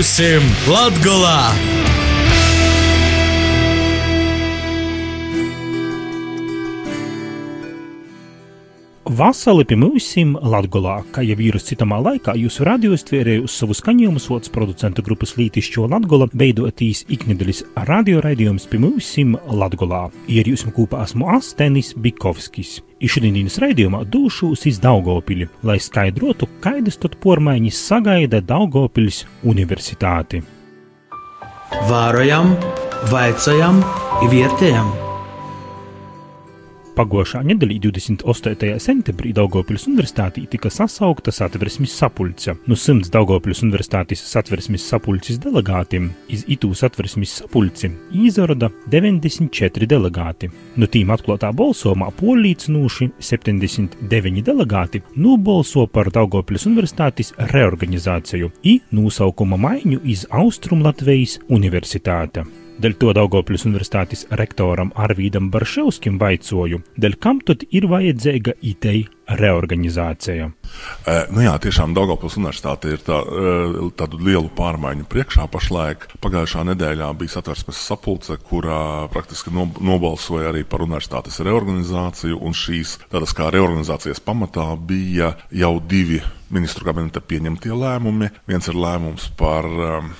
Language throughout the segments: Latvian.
Pimūsim Latgolā! Vasarī pie mums Latvijā, kā jau vīrus citamā laikā, jūsu radiostvērēju uz savu skaņojumu sots producentu grupas Lītišķo Latgola veidotīs iknedēļas radioraidījums mums Latvijā. Ir jūs kopā esmu Astenis Bikovskis. Išdienas raidījumā došos iz Daugopili, lai skaidrotu, kādas tad pormaiņas sagaida Daugopils universitāti. Vārojam, vaicājam, vietējam! Pagošā nedēļā, 28. septembrī, Daugopils universitātī tika sasaukta satversmes sapulce. No simts Daugopils universitātes satversmes sapulces delegātiem iz itū satversmes sapulci izrada 94 delegāti. No tīm atklātā balsojumā polīcinoši 79 delegāti nobalso par Daugopils universitātes reorganizāciju i nosaukuma maiņu iz Austrumlatvijas universitāte. Dēļ to Daugopļus universitātes rektoram Arvīdam Barševskim vaicoju, dēļ kam tad ir vajadzīga ideja reorganizācija? E, nu jā, tiešām Daugopils universitāte ir tā, e, tādu lielu pārmaiņu priekšā pašlaik. Pagājušā nedēļā bija satversmes sapulce, kurā praktiski nobalsoja arī par universitātes reorganizāciju, un šīs tādas kā reorganizācijas pamatā bija jau divi ministru kabineta pieņemtie lēmumi. Viens ir lēmums par um,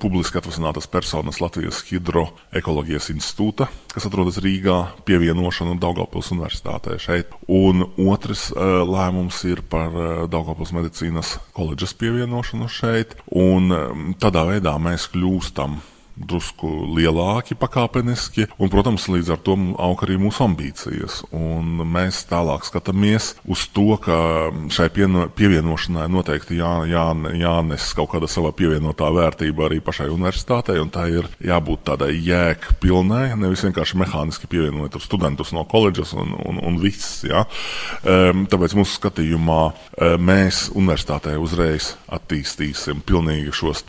publiski atvasinātas personas Latvijas Hidroekoloģijas institūta, kas atrodas Rīgā, pievienošanu Daugopils universitātē šeit. Un otrs uh, lēmums ir par uh, Daugopils medicīnas koledžas pievienošanu šeit. Un um, tādā veidā mēs kļūstam drusku lielāki, pakāpeniski, un, protams, līdz ar to aug arī mūsu ambīcijas. Un mēs tālāk skatāmies uz to, ka šai pievienošanai noteikti jā, jā, jānes kaut kāda sava pievienotā vērtība arī pašai universitātei, un tā ir jābūt tādai jēgpilnai, nevis vienkārši mehāniski pievienot studentus no koledžas un, un, un viss. Ja? Um, tāpēc mūsu skatījumā um, mēs universitātē uzreiz attīstīsim pilnīgi šos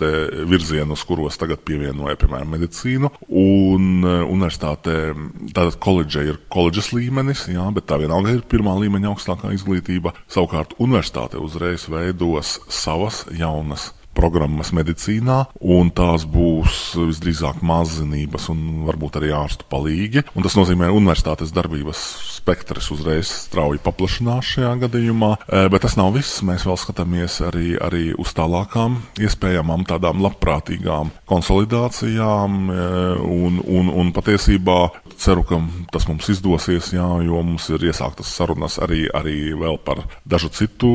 virzienus, kuros tagad pievienoja piemēram, medicīnu. Un uh, universitātē tātad koledža ir koledžas līmenis, jā, bet tā vienalga ir pirmā līmeņa augstākā izglītība. Savukārt universitāte uzreiz veidos savas jaunas programmas medicīnā, un tās būs visdrīzāk mazinības un varbūt arī ārstu palīgi. Un tas nozīmē, universitātes darbības spektrs uzreiz strauji paplašinās šajā gadījumā. E, bet tas nav viss. Mēs vēl skatāmies arī, arī uz tālākām iespējamām tādām labprātīgām konsolidācijām, e, un, un, un patiesībā ceru, ka tas mums izdosies, jā, jo mums ir iesāktas sarunas arī, arī vēl par dažu citu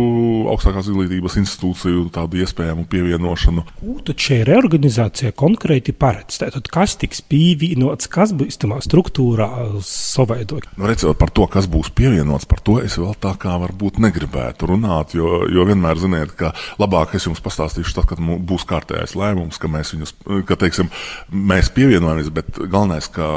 augstākās izglītības institūciju tādu iespējamu pievienojumu pievienošanu. Tad šī reorganizācija konkrēti paredz, tad kas tiks pievienots, kas būs tamā struktūrā saveidot? Nu, redzot par to, kas būs pievienots, par to es vēl tā kā varbūt negribētu runāt, jo, jo vienmēr ziniet, ka labāk es jums pastāstīšu tad, kad būs kārtējais lēmums, ka mēs viņus, ka teiksim, mēs pievienojamies, bet galvenais, ka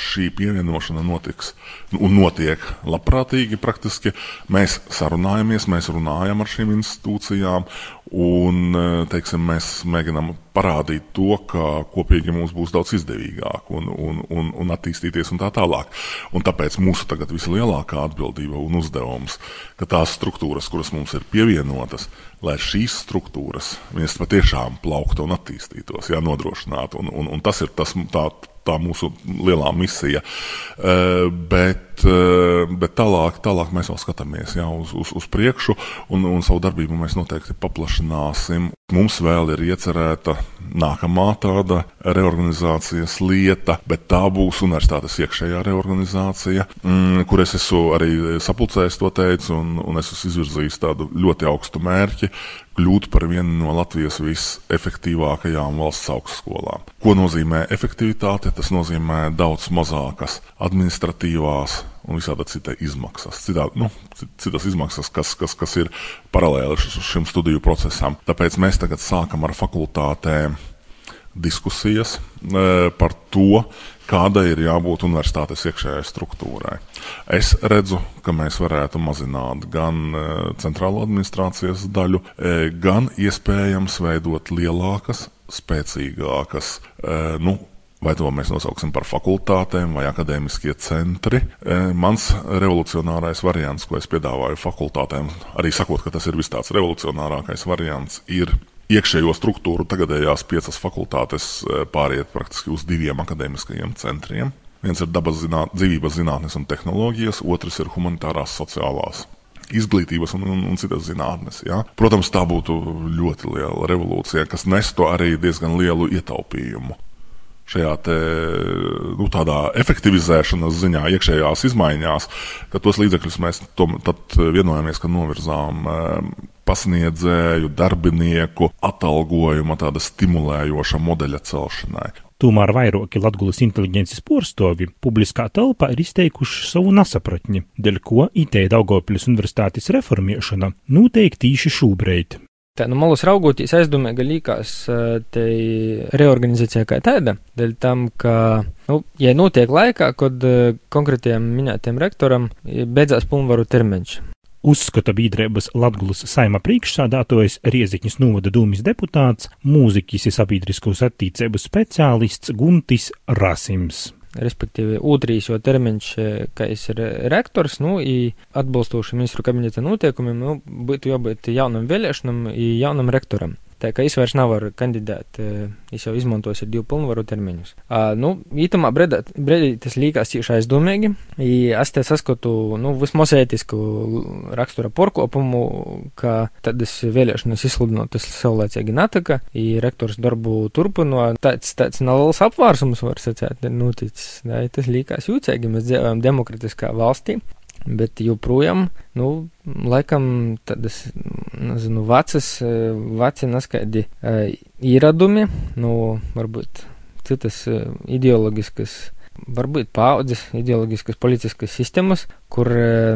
šī pievienošana notiks un notiek labprātīgi praktiski. Mēs sarunājamies, mēs runājam ar šīm institūcijām Un, e, teiksim, mēs mēģinām parādīt to, ka kopīgi mums būs daudz izdevīgāk un, un, un, un attīstīties un tā tālāk. Un tāpēc mūsu tagad vislielākā atbildība un uzdevums, ka tās struktūras, kuras mums ir pievienotas, lai šīs struktūras patiešām plauktu un attīstītos, jā, nodrošinātu. Un, un, un tas ir tas, tā, tā mūsu lielā misija. Uh, bet, uh, bet tālāk, tālāk mēs vēl skatāmies jā, uz, uz, uz priekšu, un, un savu darbību mēs noteikti paplašināsim. Mums vēl ir iecerēta nākamā tāda reorganizācijas lieta, bet tā būs universitātes iekšējā reorganizācija, mm, kur es esmu arī sapulcējis to teicu, un, un es esmu izvirzījis tādu ļoti augstu mērķi, kļūt par vienu no Latvijas visefektīvākajām valsts augstskolām. Ko nozīmē efektivitāte? Tas nozīmē daudz mazākas administratīvās un visāda cita izmaksas. Citā, nu, citas izmaksas, kas, kas, kas ir paralēli šim studiju procesam. Tāpēc mēs tagad sākam ar fakultātēm diskusijas e, par to, kāda ir jābūt universitātes iekšējai struktūrai. Es redzu, ka mēs varētu mazināt gan e, centrālo administrācijas daļu, e, gan iespējams veidot lielākas, spēcīgākas, nu, vai to mēs nosauksim par fakultātēm vai akadēmiskie centri. Mans revolucionārais variants, ko es piedāvāju fakultātēm, arī sakot, ka tas ir vis tāds revolucionārākais variants, ir iekšējo struktūru tagadējās piecas fakultātes pāriet praktiski uz diviem akadēmiskajiem centriem. Viens ir dabas zināt, dzīvības zinātnes un tehnoloģijas, otrs ir humanitārās sociālās izglītības un, un, un citas zinātnes. Ja? Protams, tā būtu ļoti liela revolūcija, kas nestu arī diezgan lielu ietaupījumu šajā te, nu, efektivizēšanas ziņā, iekšējās izmaiņās, ka tos līdzekļus mēs tom, vienojāmies, ka novirzām eh, pasniedzēju, darbinieku atalgojuma, tāda stimulējoša modeļa celšanai. Tomēr vairāki Latvijas inteliģences porstovi publiskā telpā ir izteikuši savu nesapratni, dēļ ko IT Daugopils universitātes reformēšana notiek tīši šobrīd. Tā no nu, malas raugoties, aizdomīga likās te reorganizācija kā tāda, dēļ tam, ka, nu, ja notiek laikā, kad konkrētiem minētiem rektoram beidzās pilnvaru termiņš. Uzskata biedrības Latgulas saima priekšsādātājs Rieziņas novada dūmis deputāts, mūziķis un sabiedriskos attīcības speciālists Guntis Rasims respektīvi ūtrīs, jo termiņš, kā es ir rektors, nu, i atbilstoši ministru kabineta noteikumiem, nu, būtu jābūt jaunam vēlēšanam, jaunam rektoram. Tā kā es vairs nevaru kandidēt, es jau izmantoju divu pilnvaru termiņus. Nu, ītumā brīdī, tas līkās cīši aizdomīgi. Es te saskatu, nu, vismaz ētisku rakstura porkopumu, ka tad es vēlēšanas izsludinu, tas saulēcīgi nataka, i rektors darbu turpino. Tāds, tāds neliels apvārsums, var sacēt, noticis. Tas līkās jūcīgi, mēs dzīvojam demokratiskā valstī. Bet joprojām, nu, laikam tādas, nezinu, vecas, veci neskaidri ieradumi, nu, varbūt citas ideoloģiskas, varbūt paudzes, ideoloģiskas politiskas sistēmas, kur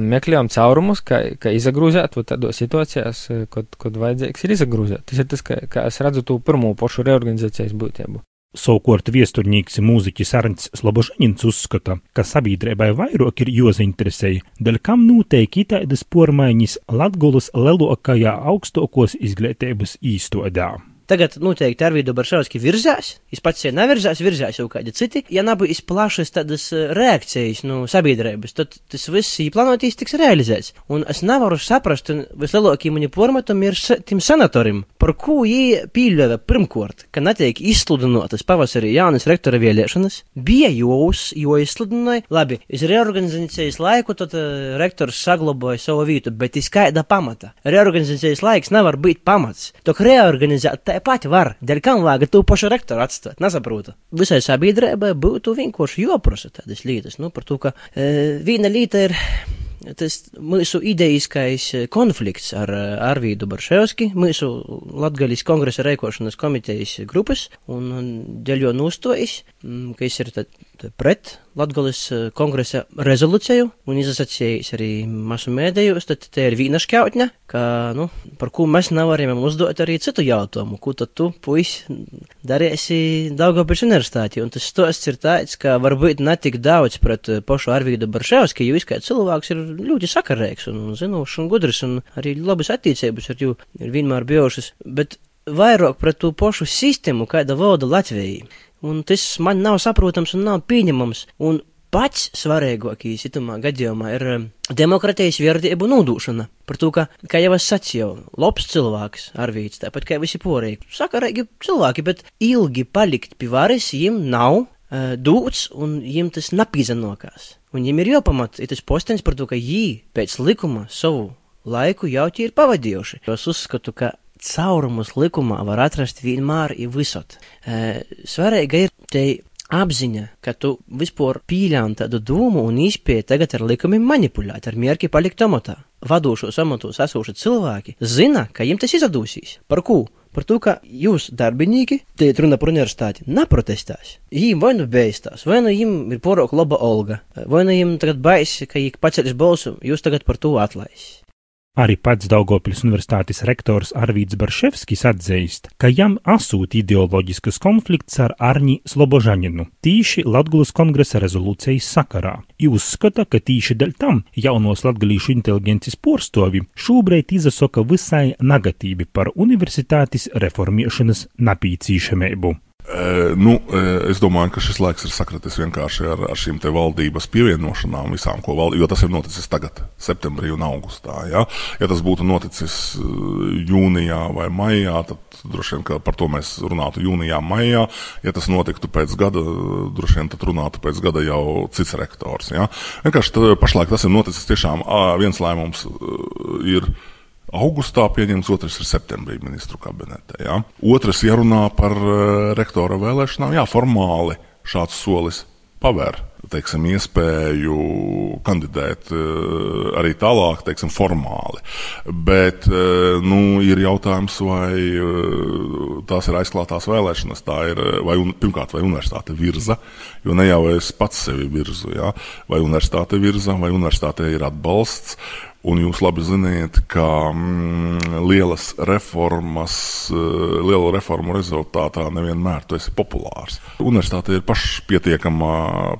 meklējam caurumus, kā, kā izagrūzēt tādos situācijās, kad, kad vajadzīgs ir izagrūzēt. Tas ir tas, kā, kā es redzu to pirmo pašu reorganizācijas būtību. Savukārt viesturnieks mūziķis Arnts Slobožanins uzskata, ka sabiedrībai vairāk ir jāzainteresēja, dēļ kam noteikti tādas pormaiņas Latgulas lielākajā augstākos izglītības īstodā. Tagad noteikti Arvīdu Baršauski virzās, es pats jau nevirzās, virzās jau kādi citi. Ja nebūs plašas tādas eh, reakcijas no sabiedrības, tad tas viss īplānotīs tiks realizēts. Un es nevaru saprast, un vislielākie mani pormatam ir tiem sanatorim, par ko viņi pīļāva pirmkort, ka netiek izsludinotas pavasarī jaunas rektora vēlēšanas, bija jūs, jo izsludināja, labi, iz reorganizācijas laiku tad uh, rektors saglabāja savu vietu, bet iz kāda pamata. Reorganizācijas laiks nevar būt pamats. Tok reorganizēt tā pati var, dēļ kam vajag to pašu rektoru atstāt, nesaprotu. Visai sabiedrībai būtu vienkārši joprasa tādas lietas, nu, par to, ka e, viena lieta ir tas mūsu idejiskais konflikts ar Arvīdu Barševski, mūsu Latgaļas kongresa rēkošanas komitejas grupas, un dēļ jo nostojas, ka es ir tad pret Latgolas eh, kongresa rezolūciju un izsacījis arī masu mēdējos, tad te ir vīna šķautņa, ka, nu, par ko mēs nevaram uzdot arī citu jautājumu, ko tad tu, puis, darīsi Daugavpils universitāti. Un tas stosts ir tāds, ka varbūt ne tik daudz pret eh, pašu Arvīdu Barševski, jo kā cilvēks ir ļoti sakarīgs un zinošs un gudrs un arī labas attiecības ar jū ir vienmēr bijušas, bet vairāk pret to pašu sistēmu, kāda valda Latvijai un tas man nav saprotams un nav pieņemams. Un pats svarīgākais itamā gadījumā ir um, demokratijas virdību nodūšana. Par to, ka, kā jau es sacīju, labs cilvēks, Arvīts, tāpat kā visi porīgi, sakarīgi cilvēki, bet ilgi palikt pie varas viņiem nav uh, dūts un viņiem tas napīzanokās. Un viņiem ir jāpamat, ir tas postenis par to, ka viņi pēc likuma savu laiku jau ir pavadījuši. Es uzskatu, ka caurumus likumā var atrast vienmēr ir visot. Svarīga ir te apziņa, ka tu vispār pīļāni tādu domu un izpēji tagad ar likumiem manipulēt, ar mierki palikt amatā. Vadošos amatos esoši cilvēki zina, ka jiem tas izdosies. Par ko? Par to, ka jūs, darbinieki, te runa par universitāti, neprotestēs. Viņiem vai nu beigstās, vai nu viņiem ir porok laba olga, vai nu viņiem tagad baisi, ka viņi paceļas balsu, jūs tagad par to atlaist. Arī pats Daugopils universitātes rektors Arvīts Barševskis atzīst, ka jam asūt ideoloģiskas konflikts ar Arņi Slobožaņinu tīši Latgulas kongresa rezolūcijas sakarā. I uzskata, ka tīši dēļ tam jaunos latgalīšu inteligences porstovi šobrīd izasoka visai negatīvi par universitātes reformiešanas napīcīšamību. E, nu, e, es domāju, ka šis laiks ir sakritis vienkārši ar, ar šīm valdības pievienošanām visām, ko valdība, jo tas ir noticis tagad, septembrī un augustā. Ja, ja tas būtu noticis e, jūnijā vai maijā, tad droši vien par to mēs runātu jūnijā, maijā. Ja tas notiktu pēc gada, droši vien tad runātu pēc gada jau cits rektors. Ja. Vienkārši pašlaik tas ir noticis tiešām viens lēmums ir augustā pieņemts, otrs ir septembrī ministru kabinetē. Ja? Otrs, ja runā par uh, rektora vēlēšanām, jā, formāli šāds solis paver teiksim, iespēju kandidēt uh, arī tālāk, teiksim, formāli. Bet uh, nu, ir jautājums, vai tās ir aizklātās vēlēšanas, ir vai, un, pirmkārt, vai universitāte virza, jo ne jau es pats sevi virzu, ja? vai universitāte virza, vai universitāte ir atbalsts. Un jūs labi zināt, ka mm, lielas reformas, uh, lielu reformu rezultātā nevienmēr tu esi populārs. Universitāte ir pašpietiekama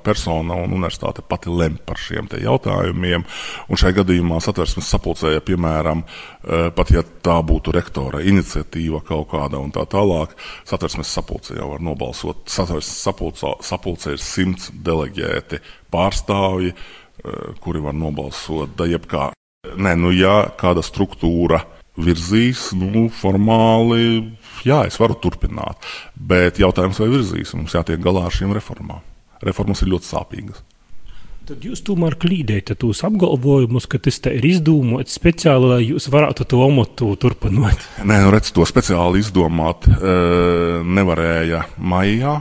persona, un universitāte pati lem par šiem jautājumiem. Un šajā gadījumā satversmes sapulcēja, piemēram, uh, pat ja tā būtu rektora iniciatīva kaut kāda un tā tālāk, satversmes sapulce jau var nobalsot. Satversmes sapulcē, sapulcē ir simts deleģēti pārstāvji, uh, kuri var nobalsot jebkā Nē, nu, ja kāda struktūra virzīs, nu, formāli, jā, es varu turpināt. Bet jautājums, vai virzīs, mums jātiek galā ar šīm reformām. Reformas ir ļoti sāpīgas. Tad jūs tomēr klīdējat tos apgalvojumus, ka tas ir izdomāts speciāli, lai jūs varētu to amatu turpināt. Nē, nu redz, to speciāli izdomāt e, nevarēja maijā,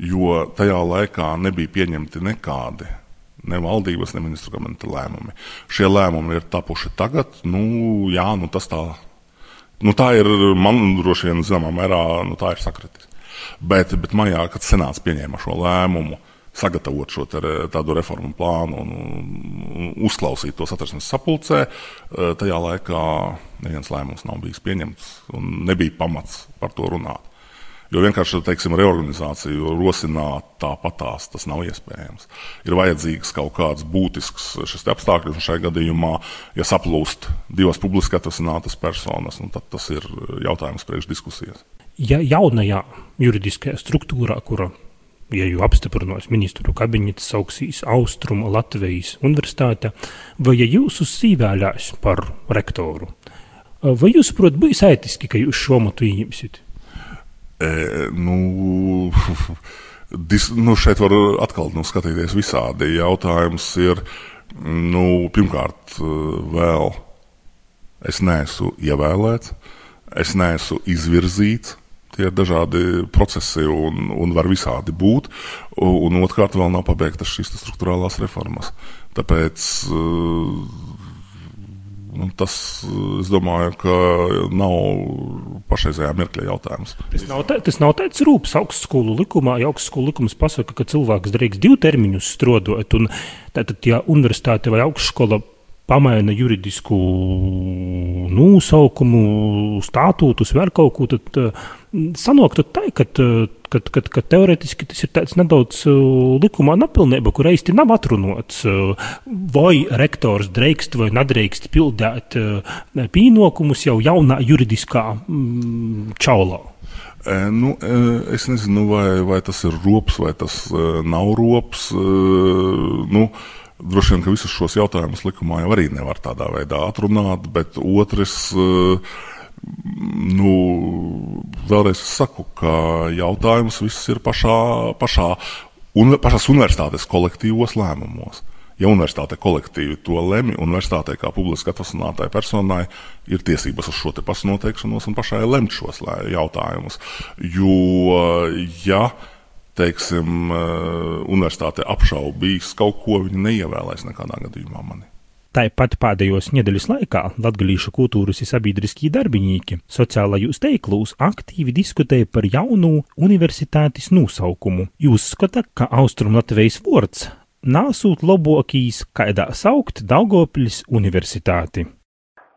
jo tajā laikā nebija pieņemti nekādi ne valdības, ne ministru kabineta lēmumi. Šie lēmumi ir tapuši tagad. Nu, jā, nu tas tā, nu tā ir man droši vien zināmā mērā, nu sakritis. Bet, bet maijā, kad senāts pieņēma šo lēmumu, sagatavot šo tādu reformu plānu un, un uzklausīt to satversmes sapulcē, eh, tajā laikā neviens lēmums nav bijis pieņemts un nebija pamats par to runāt. Jo vienkārši teiksim, reorganizāciju rosināt tāpatās tas nav iespējams. Ir vajadzīgs kaut kāds būtisks šis apstākļus, un šajā gadījumā, ja saplūst divas publiski atvasinātas personas, nu, tad tas ir jautājums priekš diskusijas. Ja jaunajā juridiskajā struktūrā, kura ja jau apstiprinās ministru kabinets, sauksīs Austrum Latvijas universitāte, vai ja jūs uzsīvēlēs par rektoru, vai jūs, protams, bijis ētiski, ka jūs šo matu ieņemsiet? E, nu, dis, nu, šeit var atkal nu, skatīties visādi. Jautājums ir, nu, pirmkārt, vēl es neesmu ievēlēts, es neesmu izvirzīts. Tie ir dažādi procesi un, un var visādi būt. Un otrkārt, vēl nav pabeigtas šīs struktūrālās reformas. Tāpēc Nu, tas, es domāju, ka nav pašreizējā mirkļa jautājums. Tas nav, tā, tas nav tāds rūpes augstskolu likumā. Ja augstskolu likums pasaka, ka cilvēks drīkst divu termiņus strādāt, un tātad, ja universitāte vai augstskola pamaina juridisku nosaukumu, statūtus, vēl kaut ko, tad uh, sanāk tā, ka, ka, ka, ka teorētiski tas ir tāds nedaudz uh, likumā nepilnība, kur īsti nav atrunāts, uh, vai rektors drīkst vai nedrīkst pildīt uh, pienākumus jau jaunā juridiskā čaulā. E, nu, e, es nezinu, vai, vai tas ir rops vai tas e, nav rops. Nu, Droši vien, ka visus šos jautājumus likumā jau arī nevar tādā veidā atrunāt, bet otrs, nu, vēlreiz saku, ka jautājums viss ir pašā, pašā un, pašās universitātes kolektīvos lēmumos. Ja universitāte kolektīvi to lemj, universitātei kā publiski atvasinātai personai ir tiesības uz šo pašu noteikšanos un pašai lemt šos jautājumus. Jo, ja teiksim, universitāte apšaubīs kaut ko, viņi neievēlēs nekādā gadījumā mani. Tāpat pēdējos nedēļas laikā latviešu kultūras un sabiedriskie darbinieki sociālajos teiklos aktīvi diskutēja par jaunu universitātes nosaukumu. Jūs skatāt, ka Austrum Latvijas vārds nāsūt labākīs, kādā saukt Daugopļas universitāti.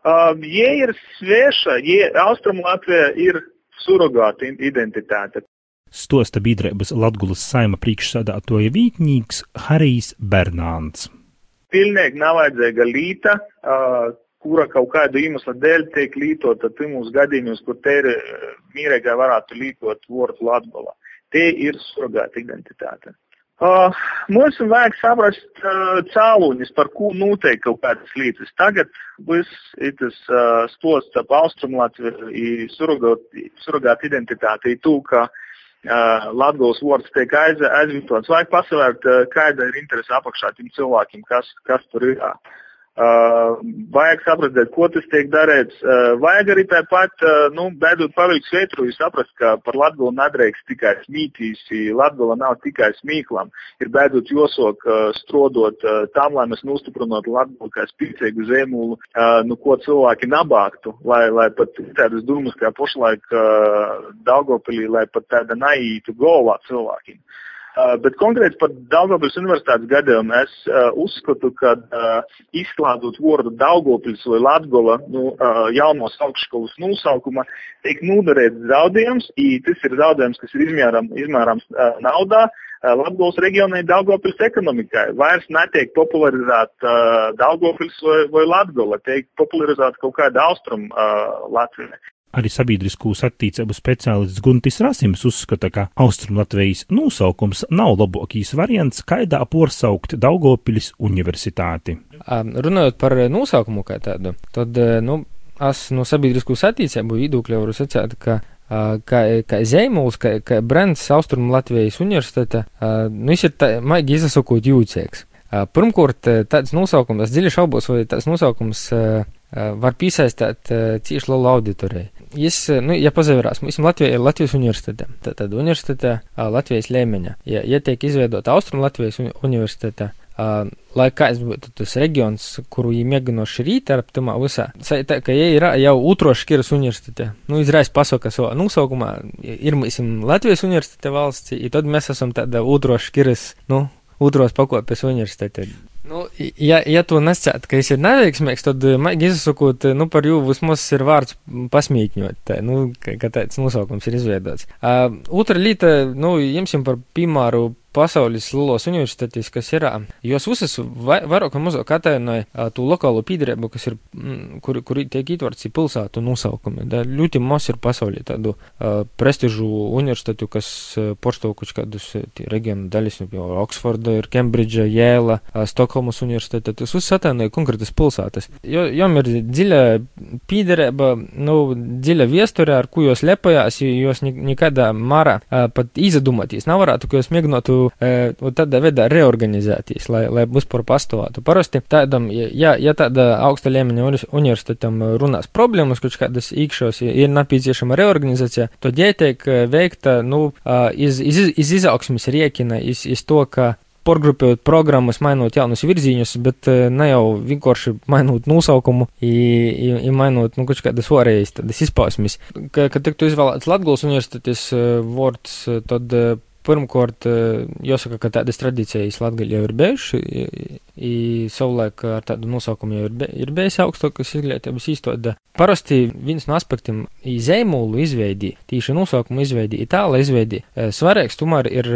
Um, ja ir sveša, ja Austrum Latvija ir surrogāta identitāte. Stosta biedrības Latgulas saima priekšsādātoja vītņīgs Harijs Bernāns pilnīgi nav vajadzīga līta, kura kaut kāda iemesla dēļ tiek lītota timos gadījumos, kur te ir mīrēgai varētu lītot vārdu Latgola. Tie ir surrogāta identitāte. Uh, mums vajag saprast uh, cēloņus, par ko notiek kaut kādas lietas. Tagad viss ir tas uh, stosts ap Austrumu Latviju, surrogāta identitāte, tū, ka uh, Latgals vārds tiek aiz, aizvietots. Vajag pasavērt, uh, kāda ir interese apakšā tiem cilvēkiem, kas, kas tur ir. Uh, Uh, vajag saprast, ko tas tiek darīts. Uh, vajag arī tāpat, uh, nu, beidzot pavilkt svētru, saprast, ka par Latgulu nedrīkst tikai smītīs, Latgula nav tikai smīklam. Ir beidzot josok uh, strodot uh, tam, lai mēs nostiprinot Latgulu kā spīcīgu zemūlu, uh, nu, ko cilvēki nabāktu, lai, lai pat tādas domas kā pašlaik uh, Daugopilī, lai pat tāda naītu govā cilvēkiem. Uh, bet konkrēti par Daugopils universitātes gadījumu es uh, uzskatu, ka uh, izslēdzot vārdu Daugopils vai Latgola nu, uh, jaunos augšskolas nosaukuma, tiek nodarīts zaudējums, tas ir zaudējums, kas ir izmēram, izmērams uh, naudā. Uh, Latgolas reģionai Daugopils ekonomikai vairs netiek popularizēta uh, Daugopils vai, vai Latgola, tiek popularizēta kaut kāda austrum uh, Latvija. Arī sabiedriskūs attīstību speciālists Guntis Rasims uzskata, ka Austrumlatvijas nosaukums nav labākais variants, kaidā porsaukt Daugopilis universitāti. Runājot par nosaukumu kā tādu, tad, nu, es no sabiedriskūs attīstību vidūkļa varu sacīt, ka kā, kā zīmols, kā, kā brands Austrumu Latvijas universitāte, nu, viņš ir, tā, maigi izsakot, jūtīgs. Pirmkārt, tāds nosaukums, es dziļi šaubos, vai tāds nosaukums var piesaistīt cieši lielu auditoriju. Jis, nu, ja pazavērās, mums Latvija ir Latvijas universitāte, tad, tad universitāte Latvijas līmeņa. Ja, ja tiek izveidota Austrum Latvijas universitāte, Uh, lai kāds būtu tas reģions, kuru viņi mēģinoši rīt ar aptumā visā. Tā, ka ja ir jau otro škiras universitāte, nu, izrais pasaka savā nosaukumā, ir mēs Latvijas universitāte valsts, tad mēs esam tāda otro škiras, nu, otros pakopes universitāte. Nu, ja, ja tu nesat, ka esi neveiksmīgs, tad, eh, maigi izsakot, eh, nu, par jū vismaz ir vārds pasmīkņot, tā, nu, ka tāds nosaukums ir izveidots. Uh, otra lieta, nu, jums par piemēru pasaules lielos universitātīs, kas ir, jos visas vairāk vai mazāk atainoja to lokālo pīdrēbu, kas ir, mm, kur, kur tiek ietverts pilsētu nosaukumi. Da, ļoti maz ir pasaulē tādu uh, prestižu universitātu, kas uh, porsto kaut kādus reģionu daļas, nu, jau Oksforda, ir Kembridža, Jēla, uh, Stokholmas universitāte, tas viss atainoja konkrētas pilsētas. Jo, jom ir dziļa pīdrēba, nu, dziļa viesturē, ar ko jūs lepojās, jūs nekādā mārā uh, pat izdomāties. Nav varētu, ka jūs mēģinātu varētu e, tādā veidā reorganizēties, lai, lai vispār pastāvētu. Parasti tādam, ja, ja tāda augsta līmeņa universitātam runās problēmas, kurš kādas īkšos ir nepieciešama reorganizācija, tad ietiek veikta, nu, iz, iz, iz izaugsmes riekina, iz, iz to, ka porgrupējot programmas, mainot jaunus virziņus, bet ne jau vienkārši mainot nosaukumu, un mainot, nu, kaut kādas tādas izpausmes. Kad tik tu izvēlēts Latgulas universitātes vārds, tad Pirmkārt, jāsaka, ka tādas tradīcijas Latvijā jau ir bijušas, savulaik ar tādu nosaukumu jau ir, be, ir bijis augstākas izglītības īstoda. Parasti viens no aspektiem zīmolu izveidi, tīši nosaukumu izveidi, itāla izveidi, svarīgs tomēr ir,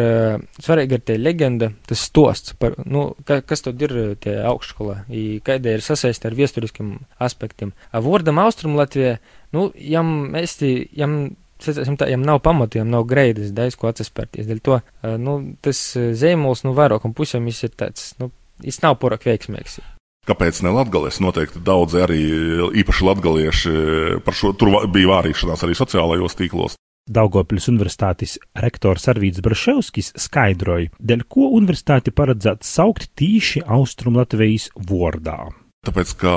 svarīga ir tie leģenda, tas stosts par, nu, ka, kas tad ir tie augšskolā, kāda ir sasaiste ar viesturiskiem aspektiem. Vordam Austrum Latvijā, nu, jam, esti, jam, Jām nav pamatiem, nav greidas, daiz ko atsaspērties. Dēļ to, nu, tas zīmols, nu, vairākam pusēm ir tāds, nu, viņš nav porak veiksmīgs. Kāpēc ne latgalēs? Noteikti daudzi arī īpaši latgalieši par šo tur bija vārīšanās arī sociālajos tīklos. Daugopils universitātes rektors Arvīts Braševskis skaidroja, dēļ ko universitāti paredzēts saukt tīši Austrum Latvijas vārdā. Tāpēc, ka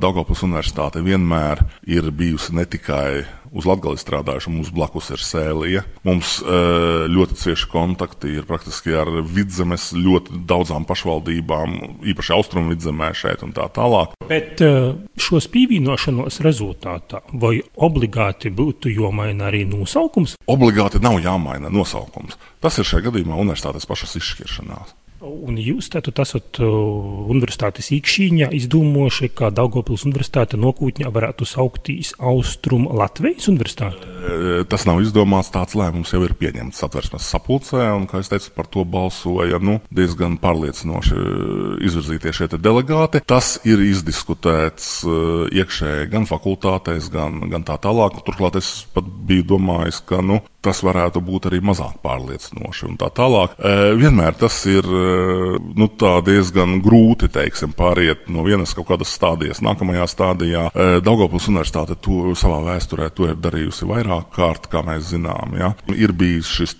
Daugopils universitāte vienmēr ir bijusi ne tikai uz Latvijas strādājuši, mums blakus ir sēlija. Mums uh, ļoti cieši kontakti ir praktiski ar vidzemes ļoti daudzām pašvaldībām, īpaši austrumu vidzemē šeit un tā tālāk. Bet uh, šos pievienošanos rezultātā vai obligāti būtu jāmaina arī nosaukums? Obligāti nav jāmaina nosaukums. Tas ir šajā gadījumā universitātes pašas izšķiršanās. Un jūs tātad esat uh, universitātes īkšķīņā izdomājuši, ka Daugopils universitāte nokūtņā varētu sauktīs Austrum Latvijas universitāte? Tas nav izdomāts, tāds lēmums jau ir pieņemts satversmes sapulcē, un, kā es teicu, par to balsoja nu, diezgan pārliecinoši izvirzītie šie delegāti. Tas ir izdiskutēts iekšēji gan fakultātēs, gan, gan tā tālāk. Turklāt es pat biju domājis, ka nu, tas varētu būt arī mazāk pārliecinoši un tā tālāk. Vienmēr tas ir nu, diezgan grūti teiksim, pāriet no vienas kaut kādas stādijas nākamajā stādijā. Daugopils universitāte to savā vēsturē to ir darījusi vairāk kārt, kā mēs zinām. Ja? Ir bijis šis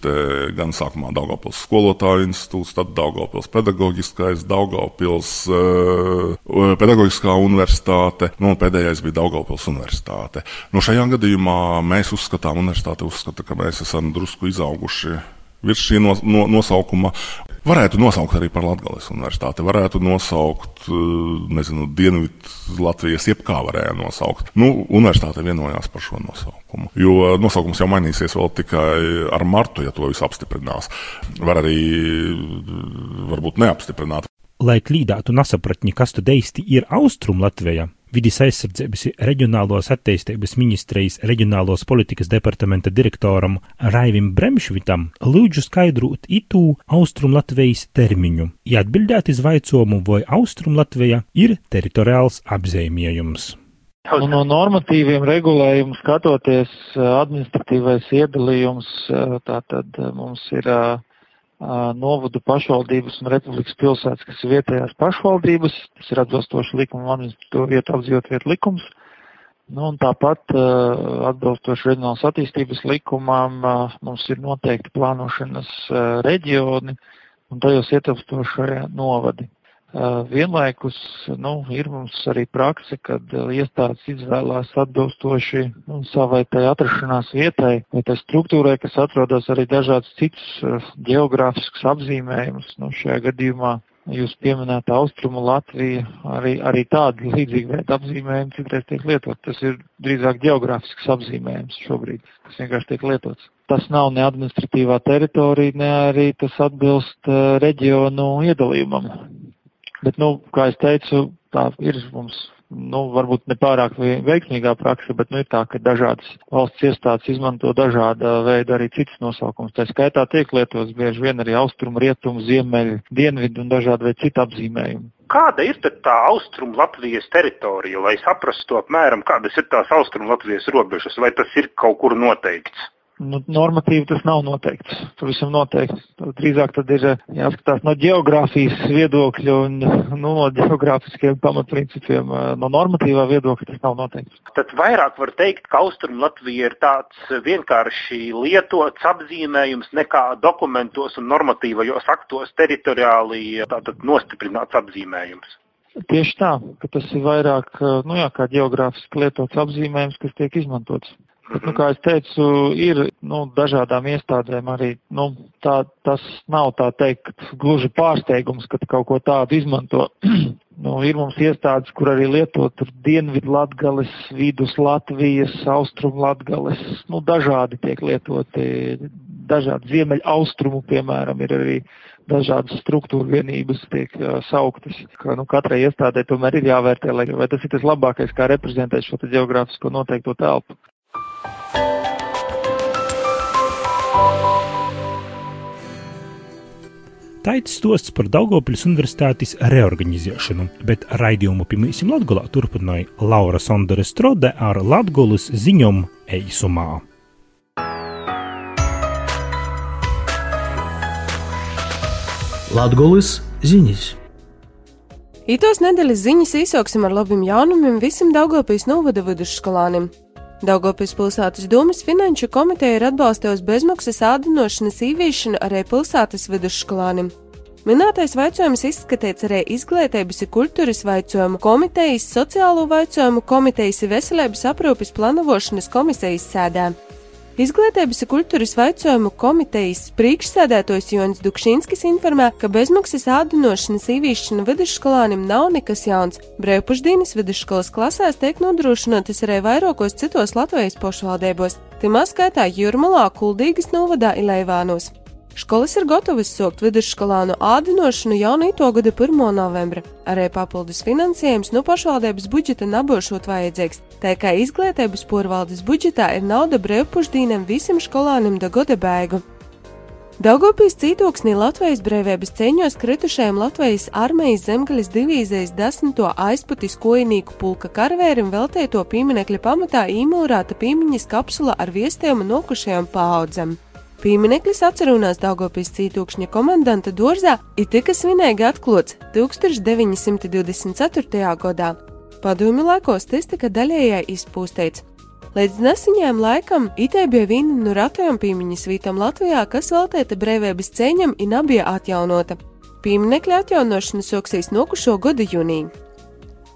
gan sākumā Daugopils skolotāju institūts, tad Daugopils pedagoģiskais, Daugopils uh, pedagoģiskā universitāte, nu, pēdējais bija Daugopils universitāte. Nu, šajā gadījumā mēs uzskatām, universitāte uzskata, ka mēs esam drusku izauguši virs šī no, no, nosaukuma. Varētu nosaukt arī par Latvijas universitāti, varētu nosaukt, eh, nezinu, Dienvidu Latvijas, jebkā varēja nosaukt. Nu, universitāte vienojās par šo nosaukumu. Jo nosaukums jau mainīsies vēl tikai ar martu, ja to visu apstiprinās. Var arī varbūt neapstiprināt. Lai klīdātu nesapratni, kas tad īsti ir Austrum Latvijā, Vides aizsardzības reģionālos attīstības ministrijas reģionālos politikas departamenta direktoram Raivim Bremšvitam lūdzu skaidrot itū Austrum Latvijas termiņu, ja atbildēt iz vaicojumu, vai Austrum Latvija ir teritoriāls apzīmējums. Un no normatīviem regulējumiem skatoties, administratīvais iedalījums tātad mums ir novadu pašvaldības un republikas pilsētas, kas ir vietējās pašvaldības, tas ir atbilstoši likumam administratīvo vietu apdzīvot vietu likums. Nu, un tāpat atbilstoši reģionālas attīstības likumam mums ir noteikti plānošanas reģioni un tajos ietilpstošie novadi. Vienlaikus nu, ir mums arī prakse, kad iestādes izvēlās atbilstoši nu, savai tai atrašanās vietai vai tai struktūrai, kas atrodas arī dažādas citas geogrāfiskas apzīmējumus. Nu, šajā gadījumā jūs pieminēta Austrumu Latvija, arī, arī tādi līdzīgi veidi apzīmējumi citreiz tiek lietot. Tas ir drīzāk geogrāfisks apzīmējums šobrīd, kas vienkārši tiek lietots. Tas nav ne administratīvā teritorija, ne arī tas atbilst reģionu iedalījumam. Bet, nu, kā es teicu, tā ir mums, nu, varbūt ne pārāk veiksmīgā praksa, bet, nu, ir tā, ka dažādas valsts iestādes izmanto dažāda veida arī citas nosaukums. Tā skaitā tiek lietots bieži vien arī austrumu, rietumu, ziemeļu, dienvidu un dažādi veidi citu apzīmējumu. Kāda ir tā austrumu Latvijas teritorija, lai saprastu apmēram, kādas ir tās austrumu Latvijas robežas, vai tas ir kaut kur noteikts? Nu, normatīvi tas nav noteikts. Pavisam noteikti. Drīzāk tad ir eh, jāskatās no geogrāfijas viedokļa un nu, no geogrāfiskiem pamatprincipiem. Eh, no normatīvā viedokļa tas nav noteikts. Tad vairāk var teikt, ka Austrum Latvija ir tāds vienkārši lietots apzīmējums nekā dokumentos un normatīvajos aktos teritoriāli nostiprināts apzīmējums. Tieši tā, ka tas ir vairāk, eh, nu jā, kā geogrāfiski lietots apzīmējums, kas tiek izmantots. Nu, kā es teicu, ir nu, dažādām iestādēm arī nu, tā, tas nav tā teikt gluži pārsteigums, ka kaut ko tādu izmanto. nu, ir mums iestādes, kur arī lietot dienvidu latgales, vidus Latvijas, austrum latgales, nu, dažādi tiek lietoti, dažādi ziemeļa austrumu, piemēram, ir arī dažādas struktūra vienības tiek uh, sauktas. Ka, nu, katrai iestādē tomēr ir jāvērtē, lai, vai tas ir tas labākais, kā reprezentēt šo geogrāfisko noteikto telpu. Taits stosts par Daugopils universitātes reorganizēšanu, bet raidījumu pirmīsim Latgolā turpināja Laura Sondere Strode ar Latgolas ziņom eisumā. Latgolas ziņas. Itos nedēļas ziņas īsoksim ar labiem jaunumiem visam Daugopils novada vidusskolānim. Daugopils pilsētas domas finanšu komiteja ir atbalstījusi bezmaksas ādinošanas īviešanu arī pilsētas vidusskolānim. Minētais jautājums izskatīts arī izglītības un kultūras jautājumu komitejas, sociālo jautājumu komitejas un veselības aprūpes plānošanas komisijas sēdē. Izglītības un kultūras vaicojumu komitejas priekšsēdētājs Jonas Dukšinskis informē, ka bezmaksas ādinošanas īvīšana vidusskolānim nav nekas jauns. Brīvpušdienas vidusskolas klasēs tiek nodrošinātas arī vairākos citos Latvijas pašvaldībos, timā skaitā Jurmalā, Kuldīgas novadā Ileivānos. Skolas ir gatavas sākt vidusskolānu ādinošanu jau no gada 1. novembra. Arī papildus finansējums no pašvaldības budžeta nabošot vajadzīgs, tā kā izglītības porvaldes budžetā ir nauda brīvpušdīnam visam skolānim da gada beigu. Daugopīs cītoksnī Latvijas brīvības ceņos kritušajam Latvijas armijas zemgaļas divīzijas desmito aizputis kojinīku pulka karvērim veltēto pieminekļa pamatā īmūrāta piemiņas kapsula ar viestiem un nokušajām paaudzam. Piemineklis atcerunās Daugopīs cītokšņa komandanta dārzā ir tika svinīgi atklots 1924. gadā. Padomju laikos tas tika daļējai izpūstēts. Līdz nesaņēm laikam itē bija viena no ratajām piemiņas vītām Latvijā, kas veltēta brīvības ceļam un abija atjaunota. Pieminekļa atjaunošana soksīs nokušo gada jūniju.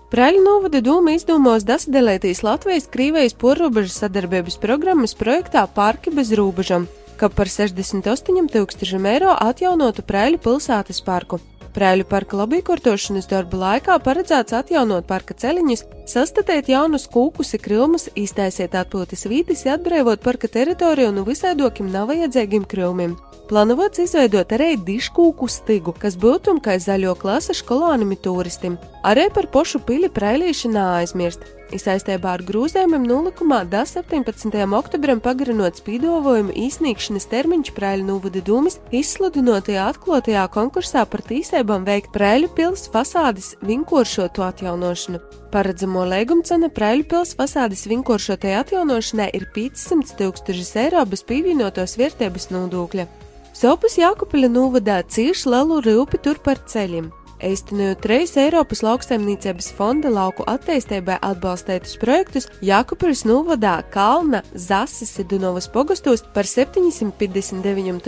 Praļu novada doma izdomos dasadalētīs Latvijas-Krīvijas porrobežas sadarbības programmas projektā Parki bez robežām, ka par 68 tūkstošiem eiro atjaunotu Praļu pilsētas parku. Prēļu parka lobbykortošanas darba laikā paredzēts atjaunot parka ceļiņus, sastatēt jaunus kūkus, krilmus, iztaisiet atpūtas vītis, atbrīvot parka teritoriju no visaidokiem nav vajadzīgiem krilmiem. Plānots izveidot arī diškūku stigu, kas būtu kā zaļo klases kolonimi turistim. Arī par pošu pili prēlīši neaizmirst. Saistībā ar grūzējumiem nolikumā da 17. oktobrim pagarinot spīdovojumu īsnīgšanas termiņš Prēļu novada dūmis izsludinotajā atklātajā konkursā par tīsībām veikt Prēļu pils fasādes vinkošoto atjaunošanu. Paredzamo līguma cena Prēļu pils fasādes vinkošotai atjaunošanai ir 500 tūkstošus eiro bez pievienotos vērtības nodokļa. Sopus Jākupaļa novadā cieši lielu rūpi tur par ceļiem. Eistenojot reizes Eiropas lauksaimniecības fonda lauku attīstībai atbalstētus projektus, Jākupiļs novadā Kalna, Zases un Dunovas pogostos par 759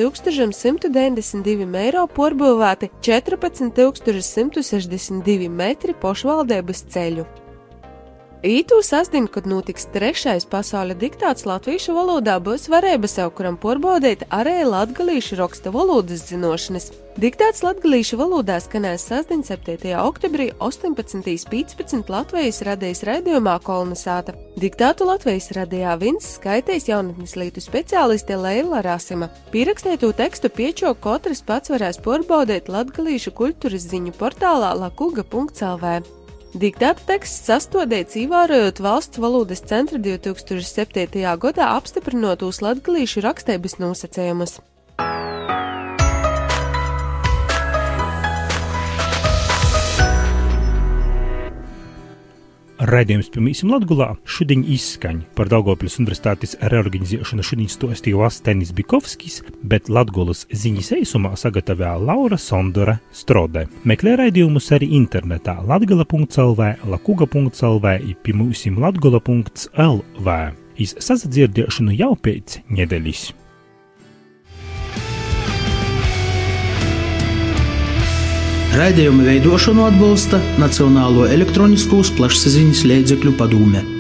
192 eiro porbūvēti 14 162 metri pošvaldības ceļu. Ītū sasdien, kad notiks trešais pasaules diktāts latviešu valodā, būs varēja sev kuram porbaudīt arī latgalīšu raksta valodas zinošanas. Diktāts latgalīšu valodā skanēs sasdien 7. oktobrī 18.15 Latvijas radijas raidījumā Kolnesāta. Diktātu Latvijas radījā Vins skaitīs jaunatnes lītu speciāliste Leila Rasima. Pierakstīto tekstu piečo katrs pats varēs porbaudīt latgalīšu kultūras ziņu portālā lakuga.lv. Diktāta teksts sastādīts ievērojot valsts valodas centra 2007. gadā apstiprinotos latgalīšu rakstības nosacījumus. Raidījums pirmīsim Latgulā šodien izskaņ par Daugopils universitātes reorganizēšanu šodien stostīja Vastenis Bikovskis, bet Latgulas ziņas eisumā sagatavoja Laura Sondora Strode. Meklē raidījumus arī internetā latgala.lv, lakuga.lv, pirmīsim latgula.lv. Iz sasadzirdēšanu jau pēc nedēļas. Raidījumu veidošanu atbalsta Nacionālo elektroniskos plašsaziņas līdzekļu padome.